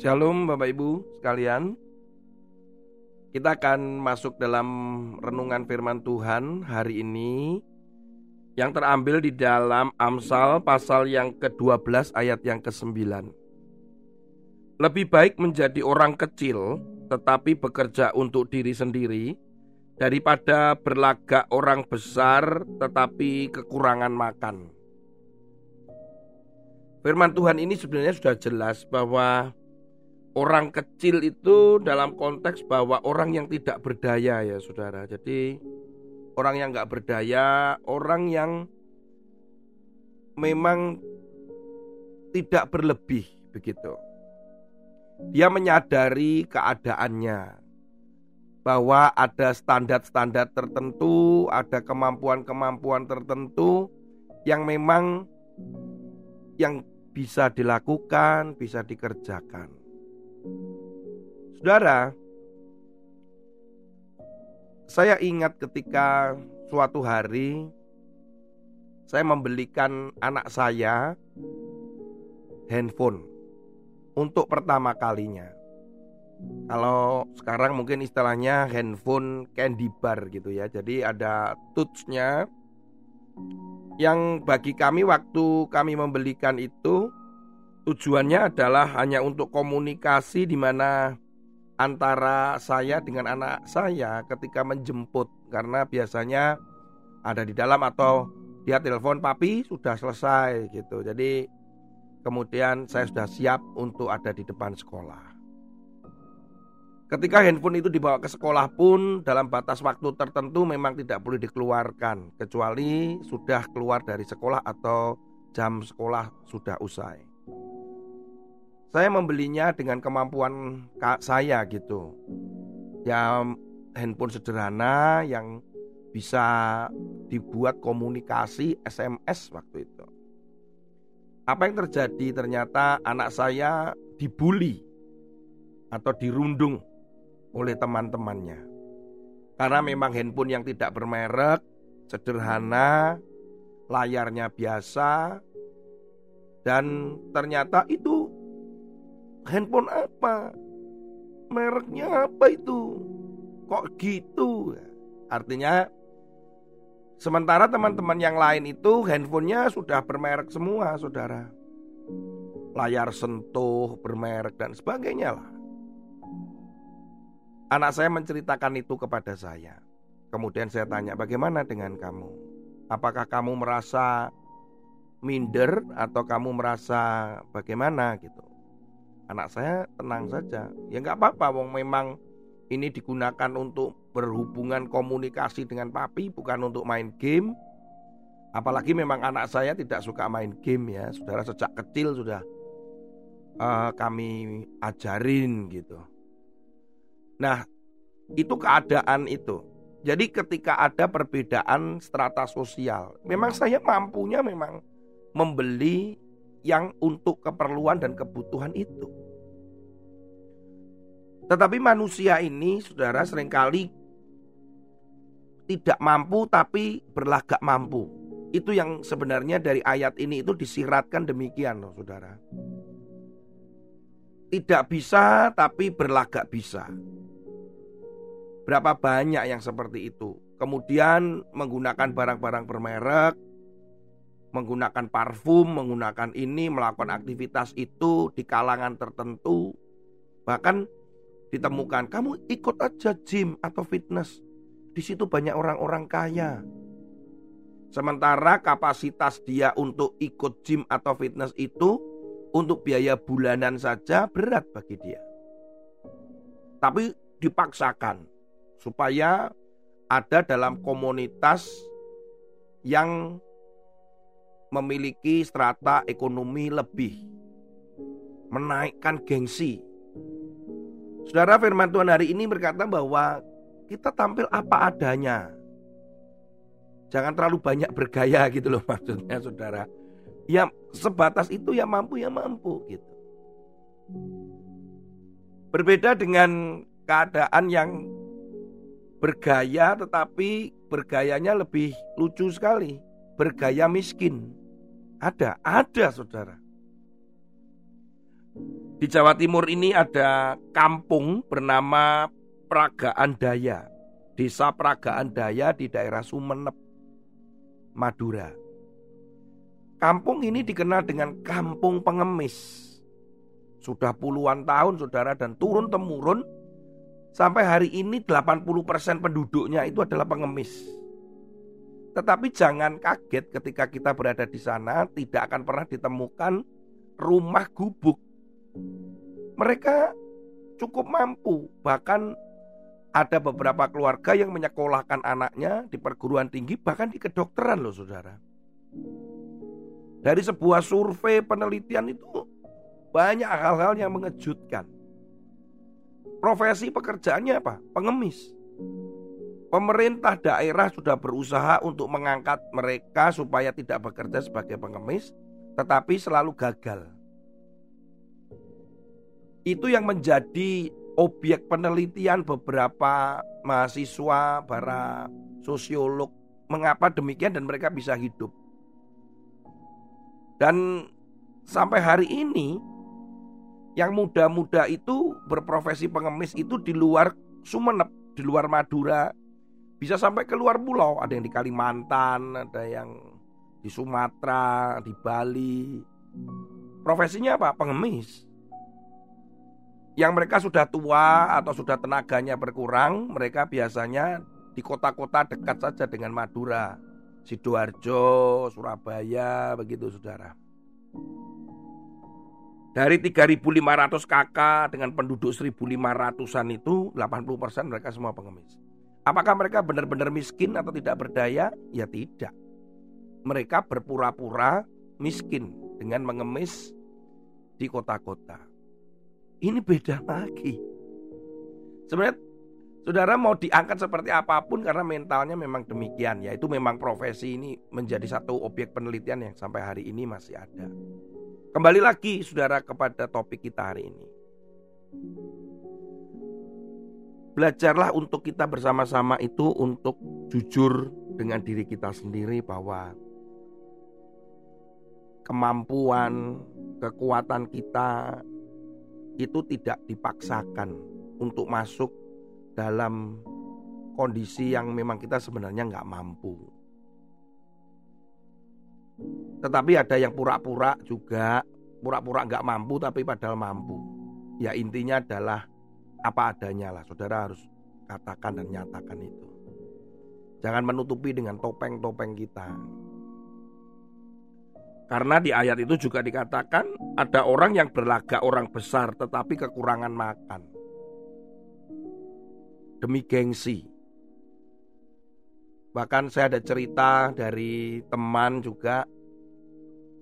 Shalom Bapak Ibu sekalian. Kita akan masuk dalam renungan firman Tuhan hari ini Yang terambil di dalam Amsal pasal yang ke-12 ayat yang ke-9 Lebih baik menjadi orang kecil tetapi bekerja untuk diri sendiri Daripada berlagak orang besar tetapi kekurangan makan. Firman Tuhan ini sebenarnya sudah jelas bahwa orang kecil itu dalam konteks bahwa orang yang tidak berdaya ya saudara. Jadi orang yang nggak berdaya, orang yang memang tidak berlebih begitu. Dia menyadari keadaannya bahwa ada standar-standar tertentu, ada kemampuan-kemampuan tertentu yang memang yang bisa dilakukan, bisa dikerjakan. Saudara, saya ingat ketika suatu hari saya membelikan anak saya handphone untuk pertama kalinya. Kalau sekarang mungkin istilahnya handphone candy bar gitu ya. Jadi ada touchnya yang bagi kami waktu kami membelikan itu Tujuannya adalah hanya untuk komunikasi di mana antara saya dengan anak saya ketika menjemput karena biasanya ada di dalam atau dia telepon papi sudah selesai gitu. Jadi kemudian saya sudah siap untuk ada di depan sekolah. Ketika handphone itu dibawa ke sekolah pun dalam batas waktu tertentu memang tidak boleh dikeluarkan kecuali sudah keluar dari sekolah atau jam sekolah sudah usai. Saya membelinya dengan kemampuan saya gitu. Ya handphone sederhana yang bisa dibuat komunikasi SMS waktu itu. Apa yang terjadi? Ternyata anak saya dibully atau dirundung oleh teman-temannya. Karena memang handphone yang tidak bermerek, sederhana, layarnya biasa, dan ternyata itu handphone apa? Mereknya apa itu? Kok gitu? Artinya sementara teman-teman yang lain itu handphonenya sudah bermerek semua, saudara. Layar sentuh, bermerek dan sebagainya lah. Anak saya menceritakan itu kepada saya. Kemudian saya tanya, bagaimana dengan kamu? Apakah kamu merasa minder atau kamu merasa bagaimana gitu? Anak saya tenang saja. Ya nggak apa-apa, wong memang ini digunakan untuk berhubungan komunikasi dengan papi, bukan untuk main game. Apalagi memang anak saya tidak suka main game ya, saudara sejak kecil sudah uh, kami ajarin gitu. Nah, itu keadaan itu. Jadi ketika ada perbedaan strata sosial, memang saya mampunya memang membeli yang untuk keperluan dan kebutuhan itu. Tetapi manusia ini, saudara, sering kali tidak mampu tapi berlagak mampu. Itu yang sebenarnya dari ayat ini itu disiratkan demikian loh saudara. Tidak bisa tapi berlagak bisa. Berapa banyak yang seperti itu. Kemudian menggunakan barang-barang bermerek, menggunakan parfum, menggunakan ini, melakukan aktivitas itu di kalangan tertentu. Bahkan ditemukan, kamu ikut aja gym atau fitness. Di situ banyak orang-orang kaya. Sementara kapasitas dia untuk ikut gym atau fitness itu untuk biaya bulanan saja berat bagi dia. Tapi dipaksakan supaya ada dalam komunitas yang memiliki strata ekonomi lebih, menaikkan gengsi. Saudara firman Tuhan hari ini berkata bahwa kita tampil apa adanya. Jangan terlalu banyak bergaya gitu loh maksudnya saudara. Ya sebatas itu ya mampu ya mampu gitu. Berbeda dengan keadaan yang bergaya tetapi bergayanya lebih lucu sekali. Bergaya miskin. Ada, ada saudara. Di Jawa Timur ini ada kampung bernama Pragaan Daya. Desa Pragaan Daya di daerah Sumeneb, Madura. Kampung ini dikenal dengan kampung pengemis. Sudah puluhan tahun saudara dan turun temurun sampai hari ini 80% penduduknya itu adalah pengemis. Tetapi jangan kaget ketika kita berada di sana tidak akan pernah ditemukan rumah gubuk. Mereka cukup mampu, bahkan ada beberapa keluarga yang menyekolahkan anaknya di perguruan tinggi bahkan di kedokteran loh saudara. Dari sebuah survei penelitian itu banyak hal-hal yang mengejutkan. Profesi pekerjaannya apa? Pengemis. Pemerintah daerah sudah berusaha untuk mengangkat mereka supaya tidak bekerja sebagai pengemis, tetapi selalu gagal. Itu yang menjadi objek penelitian beberapa mahasiswa, para sosiolog. Mengapa demikian dan mereka bisa hidup. Dan sampai hari ini yang muda-muda itu berprofesi pengemis itu di luar Sumeneb, di luar Madura, bisa sampai ke luar pulau, ada yang di Kalimantan, ada yang di Sumatera, di Bali. Profesinya apa? Pengemis. Yang mereka sudah tua atau sudah tenaganya berkurang, mereka biasanya di kota-kota dekat saja dengan Madura. Sidoarjo, Surabaya, begitu saudara. Dari 3.500 kakak dengan penduduk 1.500an itu 80% mereka semua pengemis. Apakah mereka benar-benar miskin atau tidak berdaya? Ya tidak. Mereka berpura-pura miskin dengan mengemis di kota-kota. Ini beda lagi. Sebenarnya saudara mau diangkat seperti apa pun karena mentalnya memang demikian. Ya itu memang profesi ini menjadi satu objek penelitian yang sampai hari ini masih ada. Kembali lagi saudara kepada topik kita hari ini. Belajarlah untuk kita bersama-sama itu untuk jujur dengan diri kita sendiri bahwa kemampuan, kekuatan kita itu tidak dipaksakan untuk masuk dalam kondisi yang memang kita sebenarnya nggak mampu. Tetapi ada yang pura-pura juga, pura-pura nggak mampu tapi padahal mampu. Ya intinya adalah apa adanya lah. Saudara harus katakan dan nyatakan itu. Jangan menutupi dengan topeng-topeng kita. Karena di ayat itu juga dikatakan ada orang yang berlagak orang besar tetapi kekurangan makan. Demi gengsi. Bahkan saya ada cerita dari teman juga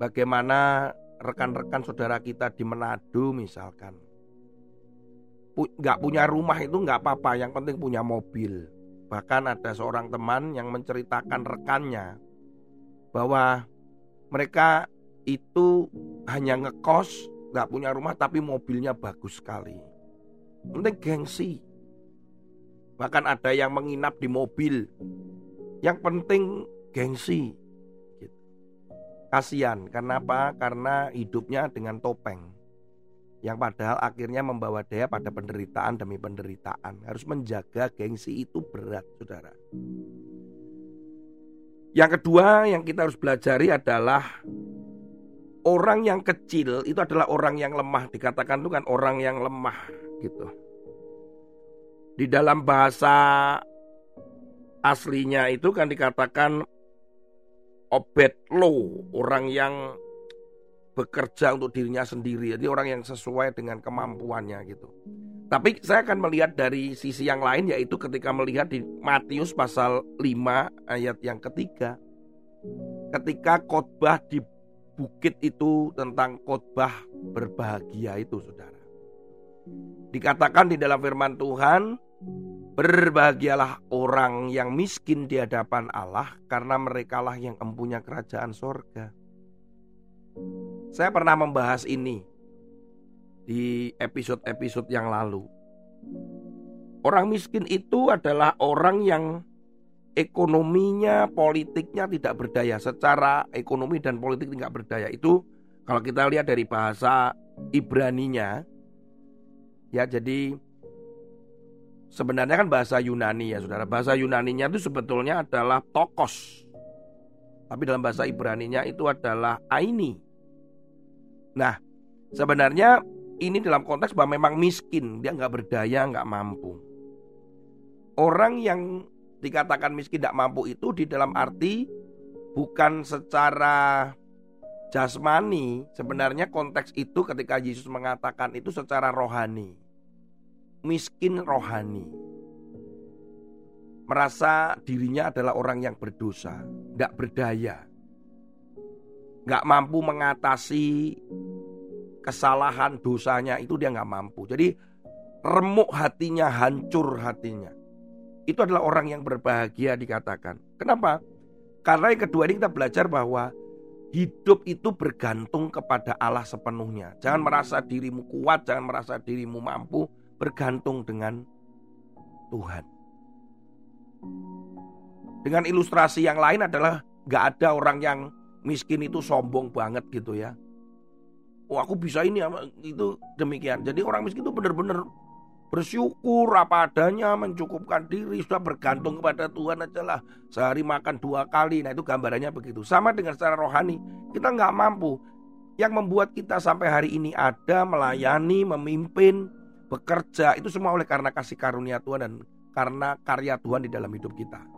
bagaimana rekan-rekan saudara kita di Manado misalkan nggak punya rumah itu nggak apa-apa, yang penting punya mobil. Bahkan ada seorang teman yang menceritakan rekannya bahwa mereka itu hanya ngekos, nggak punya rumah tapi mobilnya bagus sekali. Penting gengsi. Bahkan ada yang menginap di mobil. Yang penting gengsi. Gitu. Kasihan, kenapa? Karena hidupnya dengan topeng yang padahal akhirnya membawa dia pada penderitaan demi penderitaan. Harus menjaga gengsi itu berat, saudara. Yang kedua yang kita harus pelajari adalah orang yang kecil itu adalah orang yang lemah. Dikatakan itu kan orang yang lemah gitu. Di dalam bahasa aslinya itu kan dikatakan obet lo, orang yang bekerja untuk dirinya sendiri. Jadi orang yang sesuai dengan kemampuannya gitu. Tapi saya akan melihat dari sisi yang lain yaitu ketika melihat di Matius pasal 5 ayat yang ketiga. ketika khotbah di bukit itu tentang khotbah berbahagia itu saudara. Dikatakan di dalam firman Tuhan, berbahagialah orang yang miskin di hadapan Allah karena merekalah yang empunya kerajaan sorga. Saya pernah membahas ini di episode-episode yang lalu. Orang miskin itu adalah orang yang ekonominya, politiknya tidak berdaya. Secara ekonomi dan politik tidak berdaya. Itu kalau kita lihat dari bahasa Ibraninya, Ya, jadi sebenarnya kan bahasa Yunani ya, Saudara. Bahasa Yunaninya itu sebetulnya adalah tokos. Tapi dalam bahasa Ibraninya itu adalah aini. Nah, sebenarnya ini dalam konteks bahwa memang miskin, dia nggak berdaya, nggak mampu. Orang yang dikatakan miskin tidak mampu itu di dalam arti bukan secara jasmani, sebenarnya konteks itu ketika Yesus mengatakan itu secara rohani. Miskin rohani. Merasa dirinya adalah orang yang berdosa, tidak berdaya. Nggak mampu mengatasi kesalahan dosanya itu dia nggak mampu. Jadi remuk hatinya, hancur hatinya. Itu adalah orang yang berbahagia dikatakan. Kenapa? Karena yang kedua ini kita belajar bahwa Hidup itu bergantung kepada Allah sepenuhnya. Jangan merasa dirimu kuat, jangan merasa dirimu mampu, bergantung dengan Tuhan. Dengan ilustrasi yang lain adalah gak ada orang yang miskin itu sombong banget gitu ya. Oh aku bisa ini itu demikian. Jadi orang miskin itu benar-benar bersyukur apa adanya mencukupkan diri sudah bergantung kepada Tuhan aja lah. Sehari makan dua kali nah itu gambarannya begitu. Sama dengan secara rohani kita nggak mampu. Yang membuat kita sampai hari ini ada melayani memimpin bekerja itu semua oleh karena kasih karunia Tuhan dan karena karya Tuhan di dalam hidup kita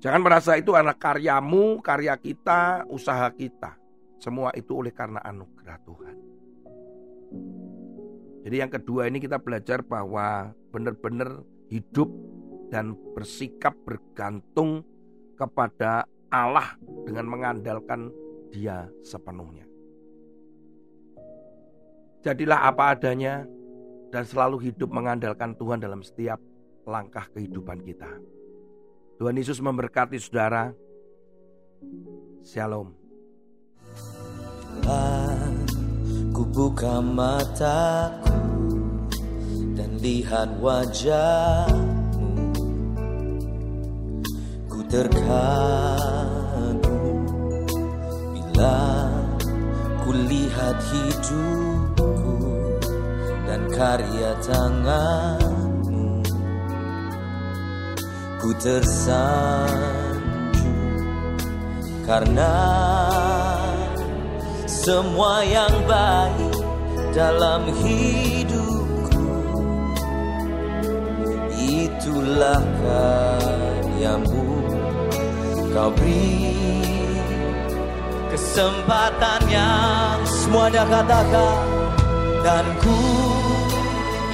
jangan merasa itu anak karyamu karya kita usaha kita semua itu oleh karena anugerah Tuhan jadi yang kedua ini kita belajar bahwa benar-benar hidup dan bersikap bergantung kepada Allah dengan mengandalkan Dia sepenuhnya. Jadilah apa adanya dan selalu hidup mengandalkan Tuhan dalam setiap langkah kehidupan kita. Tuhan Yesus memberkati saudara. Shalom. Ku buka mataku dan lihat wajahmu Ku terkagum bila ku lihat hidupku dan karya tanganmu Ku tersanjung karena semua yang baik dalam hidupku. Itulah karyamu. Kau beri kesempatan yang semuanya katakan. Dan ku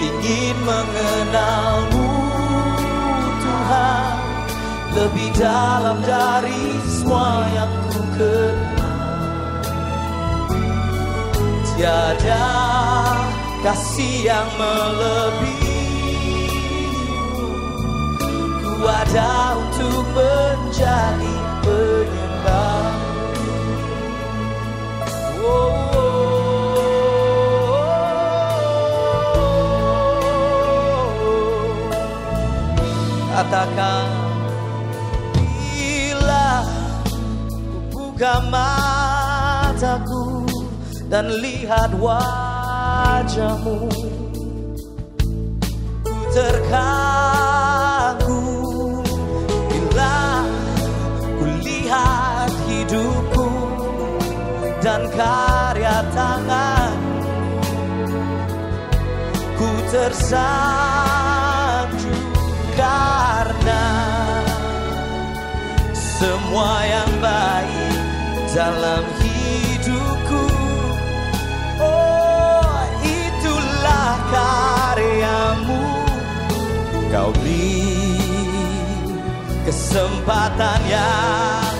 ingin mengenalmu lebih dalam dari semua yang ku kenal. Tiada kasih yang melebihimu. Ku ada untuk menjadi penyembah. Oh, Katakan buka mataku dan lihat wajahmu. Ku terkagum bila ku lihat hidupku dan karya tangan. Ku tersanjung karena semua yang baik dalam hidupku. Karyamu. Kau beri kesempatan yang